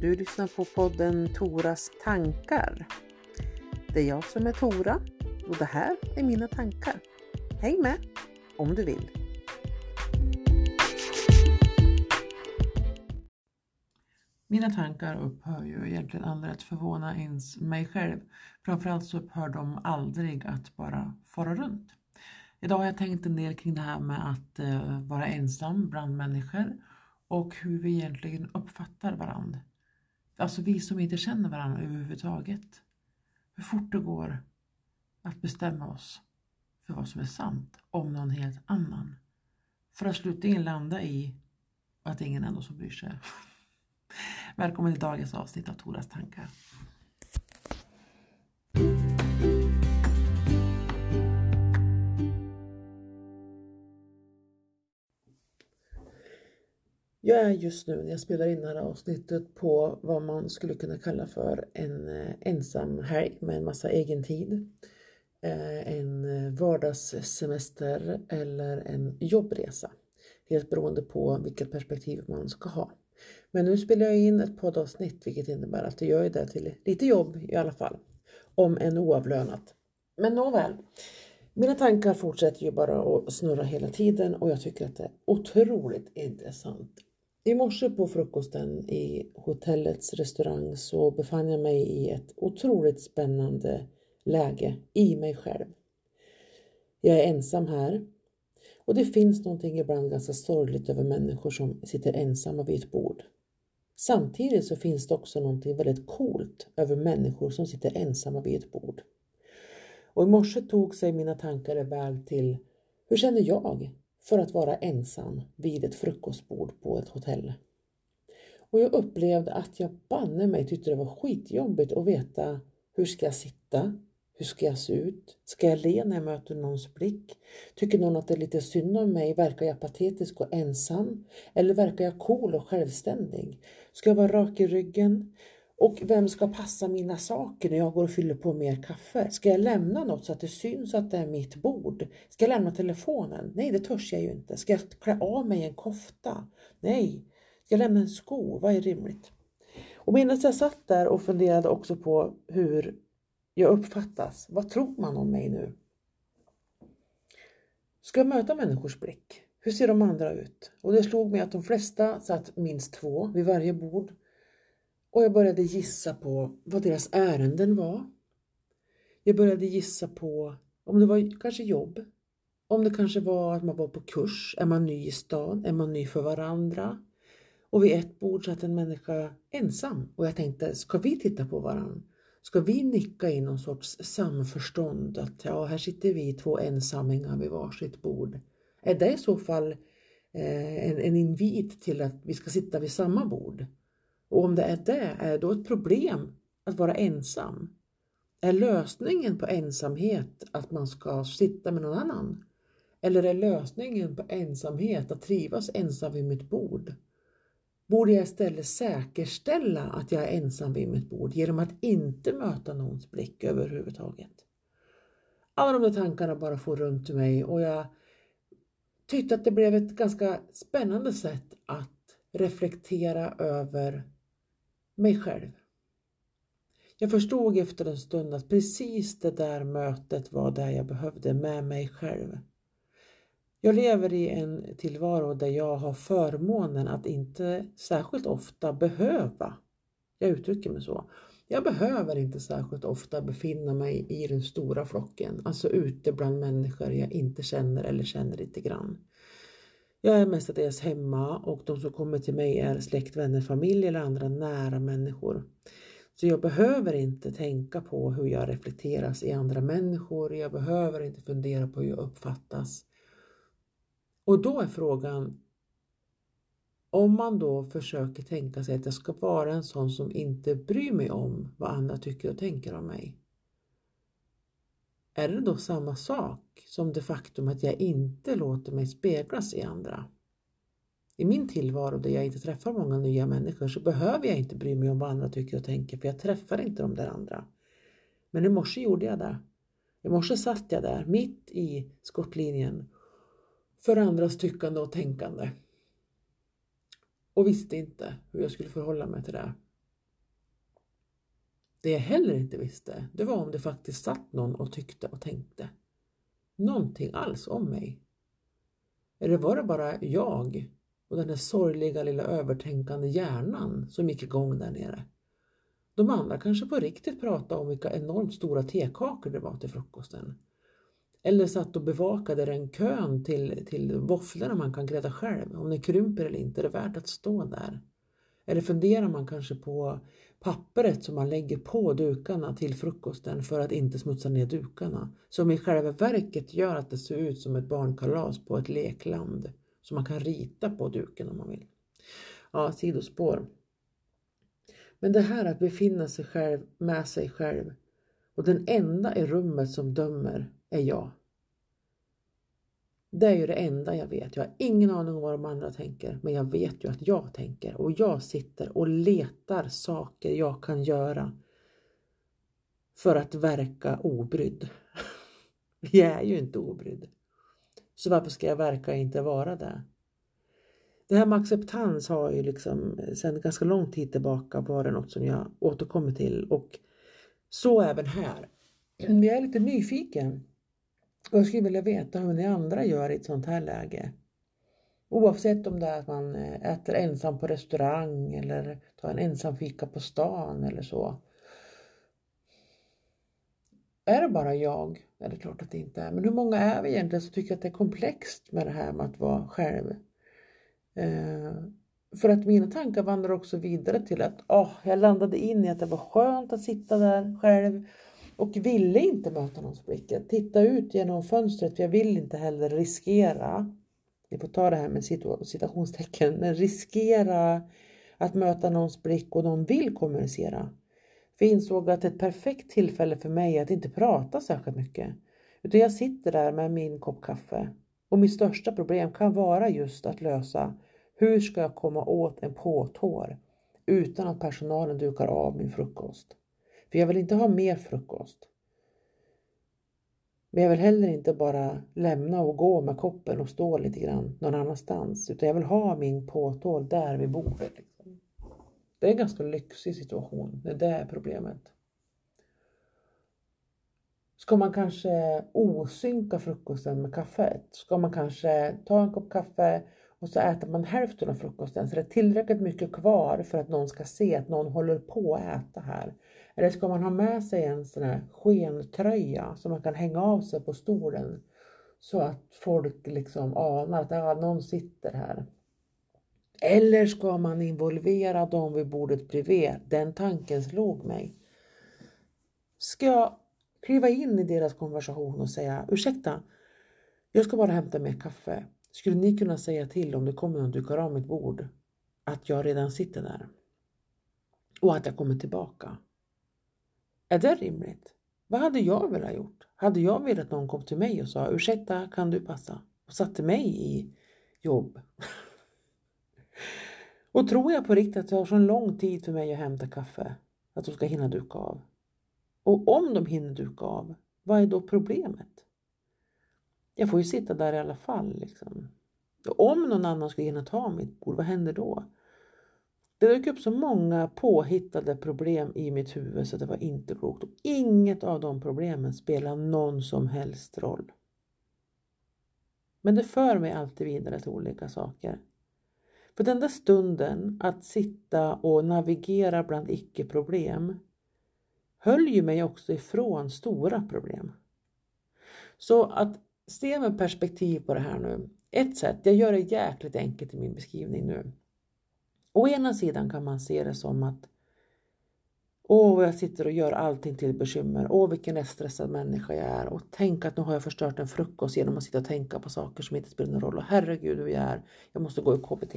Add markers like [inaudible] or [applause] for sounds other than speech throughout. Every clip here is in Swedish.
Du lyssnar på podden Toras tankar. Det är jag som är Tora och det här är mina tankar. Häng med om du vill. Mina tankar upphör ju egentligen aldrig att förvåna ens mig själv. Framförallt så upphör de aldrig att bara fara runt. Idag har jag tänkt en del kring det här med att eh, vara ensam bland människor och hur vi egentligen uppfattar varandra. Alltså vi som inte känner varandra överhuvudtaget. Hur fort det går att bestämma oss för vad som är sant om någon helt annan. För att slutligen landa i att ingen ändå som bryr sig. [laughs] Välkommen till dagens avsnitt av Toras tankar. Jag är just nu när jag spelar in det här avsnittet på vad man skulle kunna kalla för en eh, ensam helg med en massa egen tid. Eh, en eh, vardagssemester eller en jobbresa. Helt beroende på vilket perspektiv man ska ha. Men nu spelar jag in ett poddavsnitt vilket innebär att jag gör det till lite jobb i alla fall. Om än oavlönat. Men nåväl. Mina tankar fortsätter ju bara att snurra hela tiden och jag tycker att det är otroligt intressant. I morse på frukosten i hotellets restaurang så befann jag mig i ett otroligt spännande läge i mig själv. Jag är ensam här och det finns någonting ibland ganska sorgligt över människor som sitter ensamma vid ett bord. Samtidigt så finns det också någonting väldigt coolt över människor som sitter ensamma vid ett bord. Och i morse tog sig mina tankar iväg till hur känner jag för att vara ensam vid ett frukostbord på ett hotell? Och jag upplevde att jag banne mig tyckte det var skitjobbigt att veta hur ska jag sitta? Hur ska jag se ut? Ska jag le när jag möter någons blick? Tycker någon att det är lite synd om mig? Verkar jag patetisk och ensam? Eller verkar jag cool och självständig? Ska jag vara rak i ryggen? Och vem ska passa mina saker när jag går och fyller på mer kaffe? Ska jag lämna något så att det syns att det är mitt bord? Ska jag lämna telefonen? Nej, det törs jag ju inte. Ska jag klä av mig en kofta? Nej. Ska jag lämna en sko? Vad är rimligt? Och medan jag satt där och funderade också på hur jag uppfattas. Vad tror man om mig nu? Ska jag möta människors blick? Hur ser de andra ut? Och det slog mig att de flesta satt minst två vid varje bord. Och jag började gissa på vad deras ärenden var. Jag började gissa på om det var kanske jobb. Om det kanske var att man var på kurs. Är man ny i stan? Är man ny för varandra? Och vid ett bord satt en människa ensam och jag tänkte, ska vi titta på varandra? Ska vi nicka in någon sorts samförstånd att ja, här sitter vi två ensammingar vid varsitt bord? Är det i så fall eh, en, en invit till att vi ska sitta vid samma bord? Och om det är det, är det då ett problem att vara ensam? Är lösningen på ensamhet att man ska sitta med någon annan? Eller är lösningen på ensamhet att trivas ensam vid mitt bord? Borde jag istället säkerställa att jag är ensam vid mitt bord genom att inte möta någons blick överhuvudtaget? Alla de där tankarna bara får runt mig och jag tyckte att det blev ett ganska spännande sätt att reflektera över mig själv. Jag förstod efter en stund att precis det där mötet var det jag behövde med mig själv. Jag lever i en tillvaro där jag har förmånen att inte särskilt ofta behöva, jag uttrycker mig så, jag behöver inte särskilt ofta befinna mig i den stora flocken, alltså ute bland människor jag inte känner eller känner lite grann. Jag är mestadels hemma och de som kommer till mig är släkt, vänner, familj eller andra nära människor. Så jag behöver inte tänka på hur jag reflekteras i andra människor. Jag behöver inte fundera på hur jag uppfattas. Och då är frågan om man då försöker tänka sig att jag ska vara en sån som inte bryr mig om vad andra tycker och tänker om mig. Är det då samma sak som det faktum att jag inte låter mig speglas i andra? I min tillvaro där jag inte träffar många nya människor så behöver jag inte bry mig om vad andra tycker och tänker för jag träffar inte de där andra. Men i morse gjorde jag det. I morse satt jag där mitt i skottlinjen för andras tyckande och tänkande. Och visste inte hur jag skulle förhålla mig till det. Det jag heller inte visste, det var om det faktiskt satt någon och tyckte och tänkte. Någonting alls om mig. Eller var det bara jag och den här sorgliga lilla övertänkande hjärnan som gick igång där nere? De andra kanske på riktigt pratade om vilka enormt stora tekakor det var till frukosten. Eller satt och bevakade den kön till, till våfflorna man kan grädda själv. Om det krymper eller inte, är det värt att stå där? Eller funderar man kanske på pappret som man lägger på dukarna till frukosten för att inte smutsa ner dukarna. Som i själva verket gör att det ser ut som ett barnkalas på ett lekland. Som man kan rita på duken om man vill. Ja, sidospår. Men det här att befinna sig själv med sig själv och den enda i rummet som dömer är jag. Det är ju det enda jag vet. Jag har ingen aning om vad de andra tänker, men jag vet ju att jag tänker och jag sitter och letar saker jag kan göra för att verka obrydd. [laughs] Jag är ju inte obrydd. Så varför ska jag verka inte vara det? Det här med acceptans har ju liksom sedan ganska lång tid tillbaka varit något som jag återkommer till och så även här. Men jag är lite nyfiken och jag skulle vilja veta hur ni andra gör i ett sånt här läge. Oavsett om det är att man eh, äter ensam på restaurang eller tar en ensam fika på stan eller så. Är det bara jag? är det klart att det inte är. Men hur många är vi egentligen som tycker att det är komplext med det här med att vara själv? Eh, för att mina tankar vandrar också vidare till att oh, jag landade in i att det var skönt att sitta där själv och ville inte möta någons blick. Titta ut genom fönstret för jag vill inte heller riskera, ni får ta det här med citationstecken, men riskera att möta någons blick och någon vill kommunicera. För jag insåg att ett perfekt tillfälle för mig är att inte prata särskilt mycket. Utan jag sitter där med min kopp kaffe och mitt största problem kan vara just att lösa hur ska jag komma åt en påtår utan att personalen dukar av min frukost. För jag vill inte ha mer frukost. Men jag vill heller inte bara lämna och gå med koppen och stå lite grann någon annanstans. Utan jag vill ha min påtål där vid bordet. Liksom. Det är en ganska lyxig situation. Det är det problemet. Ska man kanske osynka frukosten med kaffet? Ska man kanske ta en kopp kaffe och så äter man hälften av frukosten så det är tillräckligt mycket kvar för att någon ska se att någon håller på att äta här. Eller ska man ha med sig en sån här skentröja som man kan hänga av sig på stolen så att folk liksom anar att ah, någon sitter här. Eller ska man involvera dem vid bordet bredvid? Den tanken slog mig. Ska jag kliva in i deras konversation och säga ursäkta, jag ska bara hämta mer kaffe. Skulle ni kunna säga till om det kommer någon dukar av mitt bord att jag redan sitter där? Och att jag kommer tillbaka? Är det rimligt? Vad hade jag velat gjort? Hade jag velat att någon kom till mig och sa ursäkta, kan du passa? Och satte mig i jobb. [laughs] och tror jag på riktigt att det har så lång tid för mig att hämta kaffe att de ska hinna duka av? Och om de hinner duka av, vad är då problemet? Jag får ju sitta där i alla fall. Liksom. Om någon annan skulle hinna ta mitt bord, vad händer då? Det dök upp så många påhittade problem i mitt huvud så det var inte klokt. Och inget av de problemen spelar någon som helst roll. Men det för mig alltid vidare till olika saker. För den där stunden att sitta och navigera bland icke-problem höll ju mig också ifrån stora problem. Så att se med perspektiv på det här nu. Ett sätt, jag gör det jäkligt enkelt i min beskrivning nu. Å ena sidan kan man se det som att Åh, jag sitter och gör allting till bekymmer. Åh, vilken stressad människa jag är. Och tänk att nu har jag förstört en frukost genom att sitta och tänka på saker som inte spelar någon roll. Och herregud hur jag är. Jag måste gå i KBT.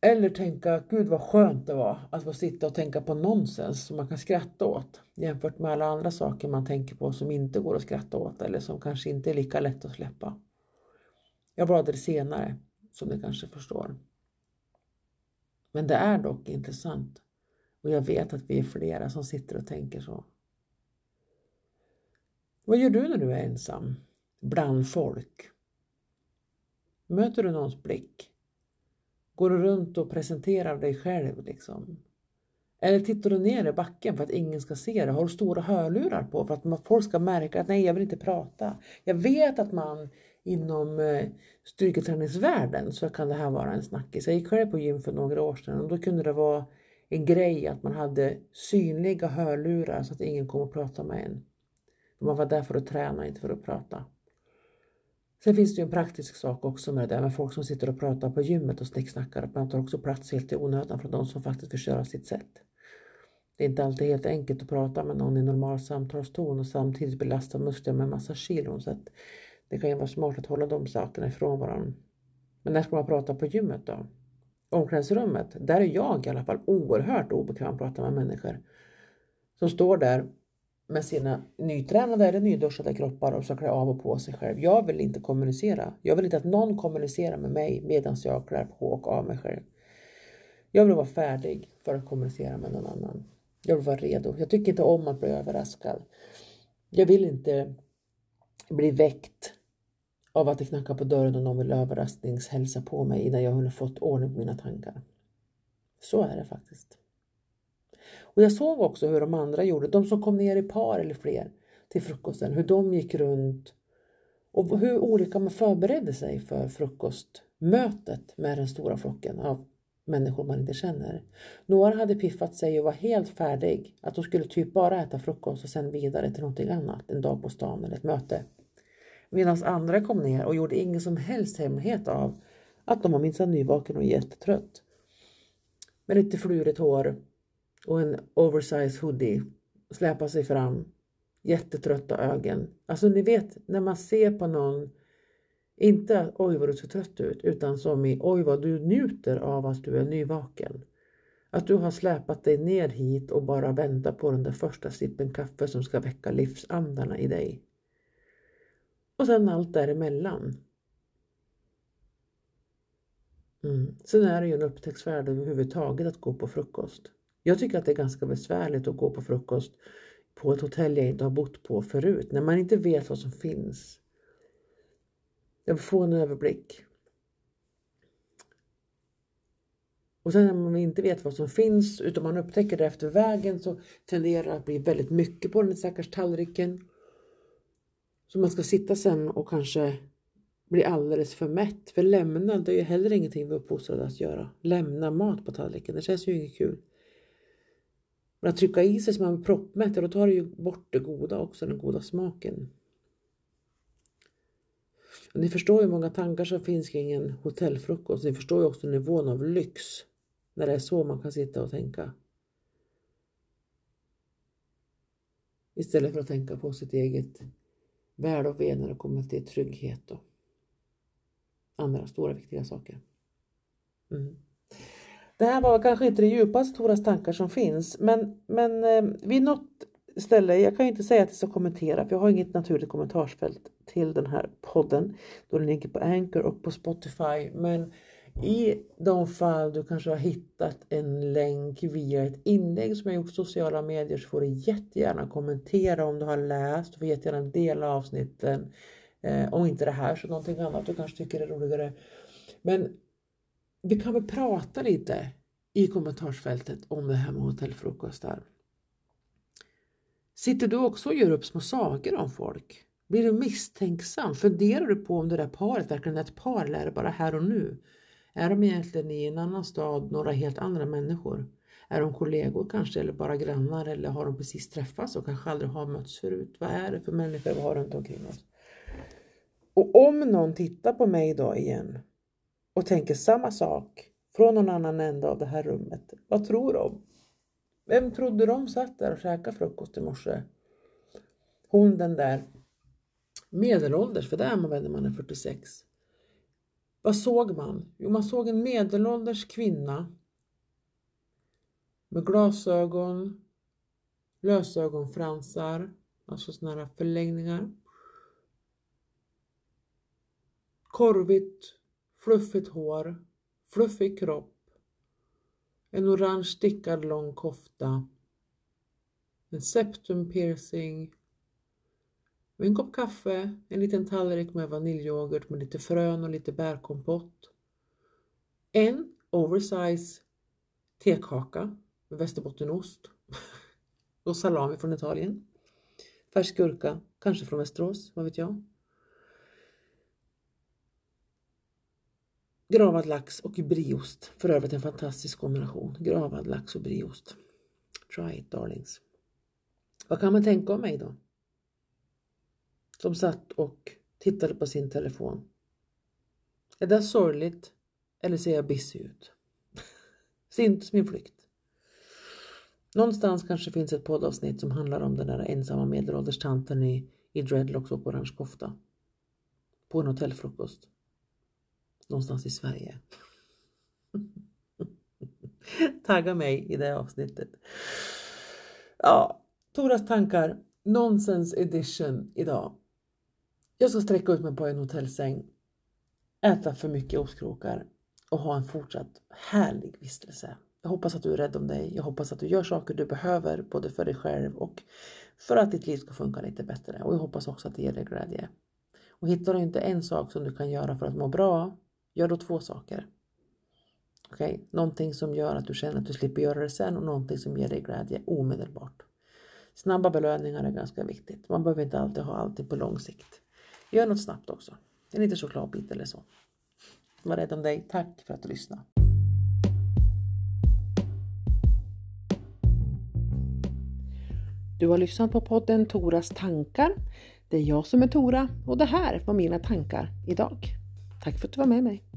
Eller tänka, gud vad skönt det var att få sitta och tänka på nonsens som man kan skratta åt. Jämfört med alla andra saker man tänker på som inte går att skratta åt. Eller som kanske inte är lika lätt att släppa. Jag valde det senare, som ni kanske förstår. Men det är dock intressant. Och jag vet att vi är flera som sitter och tänker så. Vad gör du när du är ensam? Bland folk? Möter du någons blick? Går du runt och presenterar dig själv liksom? Eller tittar du ner i backen för att ingen ska se det? Har du stora hörlurar på för att folk ska märka att nej, jag vill inte prata. Jag vet att man inom eh, styrketräningsvärlden så kan det här vara en snackis. Jag gick själv på gym för några år sedan och då kunde det vara en grej att man hade synliga hörlurar så att ingen kom och pratade med en. Man var där för att träna, inte för att prata. Sen finns det ju en praktisk sak också med det där med folk som sitter och pratar på gymmet och snicksnackar. Man tar också plats helt i onödan från de som faktiskt vill köra sitt sätt. Det är inte alltid helt enkelt att prata med någon i normal samtalston och samtidigt belasta muskler med massa kilon. Så att det kan ju vara smart att hålla de sakerna ifrån varandra. Men när ska man prata på gymmet då? Omklädningsrummet, där är jag i alla fall oerhört obekväm att prata med människor. Som står där med sina nytränade eller nyduschade kroppar och ska klä av och på sig själv. Jag vill inte kommunicera. Jag vill inte att någon kommunicerar med mig medan jag klär på och av mig själv. Jag vill vara färdig för att kommunicera med någon annan. Jag vill vara redo. Jag tycker inte om att bli överraskad. Jag vill inte bli väckt av att det knackar på dörren och någon vill överraskningshälsa på mig innan jag hunnit fått ordning på mina tankar. Så är det faktiskt. Och jag såg också hur de andra gjorde, de som kom ner i par eller fler till frukosten, hur de gick runt och hur olika man förberedde sig för frukostmötet med den stora flocken av människor man inte känner. Några hade piffat sig och var helt färdig, att de skulle typ bara äta frukost och sen vidare till någonting annat, en dag på stan eller ett möte. Medan andra kom ner och gjorde ingen som helst hemlighet av att de var minsann nyvaken och jättetrött. Med lite flurigt hår och en oversized hoodie. Släpar sig fram. Jättetrötta ögon. Alltså ni vet när man ser på någon inte oj vad du ser trött ut utan som i oj vad du njuter av att du är nyvaken. Att du har släpat dig ner hit och bara väntar på den där första sippen kaffe som ska väcka livsandarna i dig. Och sen allt däremellan. Mm. Sen är det ju en upptäcktsfärd överhuvudtaget att gå på frukost. Jag tycker att det är ganska besvärligt att gå på frukost på ett hotell jag inte har bott på förut. När man inte vet vad som finns. Jag får en överblick. Och sen när man inte vet vad som finns utan man upptäcker det efter vägen så tenderar det att bli väldigt mycket på den stackars tallriken. Så man ska sitta sen och kanske bli alldeles för mätt. För lämna, det är ju heller ingenting vi är uppfostrade att göra. Lämna mat på tallriken, det känns ju inget kul. Men att trycka i sig så man blir proppmätt, då tar det ju bort det goda också, den goda smaken. Och ni förstår hur många tankar som finns kring en hotellfrukost. Ni förstår ju också nivån av lyx när det är så man kan sitta och tänka. Istället för att tänka på sitt eget väl och ve när det kommer till trygghet och andra stora viktiga saker. Mm. Det här var kanske inte det djupaste Toras tankar som finns men, men eh, vid något ställe, jag kan inte säga att jag ska kommentera för jag har inget naturligt kommentarsfält till den här podden då den ligger på Anchor och på Spotify men i de fall du kanske har hittat en länk via ett inlägg som jag gjort på sociala medier så får du jättegärna kommentera om du har läst. Du får jättegärna dela avsnitten. Eh, om inte det här så någonting annat du kanske tycker är roligare. Men vi kan väl prata lite i kommentarsfältet om det här med hotellfrukostar. Sitter du också och gör upp små sagor om folk? Blir du misstänksam? Funderar du på om det där paret verkligen är ett par eller är det bara här och nu? Är de egentligen i en annan stad några helt andra människor? Är de kollegor kanske eller bara grannar eller har de precis träffats och kanske aldrig har mötts förut? Vad är det för människor vi har runt omkring oss? Och om någon tittar på mig idag igen och tänker samma sak från någon annan ände av det här rummet, vad tror de? Vem trodde de satt där och käkade frukost i morse? Hon den där medelålders, för det är man väl när man är 46. Vad såg man? Jo, man såg en medelålders kvinna med glasögon, lösögonfransar, alltså sådana här förlängningar. Korvigt, fluffigt hår, fluffig kropp, en orange stickad lång kofta, en septum och en kopp kaffe, en liten tallrik med vaniljyoghurt med lite frön och lite bärkompott. En oversize tekaka med västerbottenost [laughs] och salami från Italien. Färsk gurka, kanske från Västerås, vad vet jag. Gravad lax och brieost. För övrigt en fantastisk kombination. Gravad lax och brieost. Try it darlings. Vad kan man tänka om mig då? Som satt och tittade på sin telefon. Är det sorgligt eller ser jag busy ut? [laughs] Syntes min flykt? Någonstans kanske finns ett poddavsnitt som handlar om den där ensamma medelålders tanten i, i dreadlocks och orange kofta. På en hotellfrukost. Någonstans i Sverige. [laughs] Tagga mig i det avsnittet. Ja, Toras tankar. Nonsense edition idag. Jag ska sträcka ut mig på en hotellsäng, äta för mycket ostkrokar och ha en fortsatt härlig vistelse. Jag hoppas att du är rädd om dig. Jag hoppas att du gör saker du behöver både för dig själv och för att ditt liv ska funka lite bättre. Och jag hoppas också att det ger dig glädje. Och hittar du inte en sak som du kan göra för att må bra, gör då två saker. Okej, okay? någonting som gör att du känner att du slipper göra det sen och någonting som ger dig glädje omedelbart. Snabba belöningar är ganska viktigt. Man behöver inte alltid ha allting på lång sikt. Gör något snabbt också. En liten chokladbit eller så. Var rädd om dig. Tack för att du lyssnade. Du har lyssnat på podden Toras tankar. Det är jag som är Tora och det här var mina tankar idag. Tack för att du var med mig.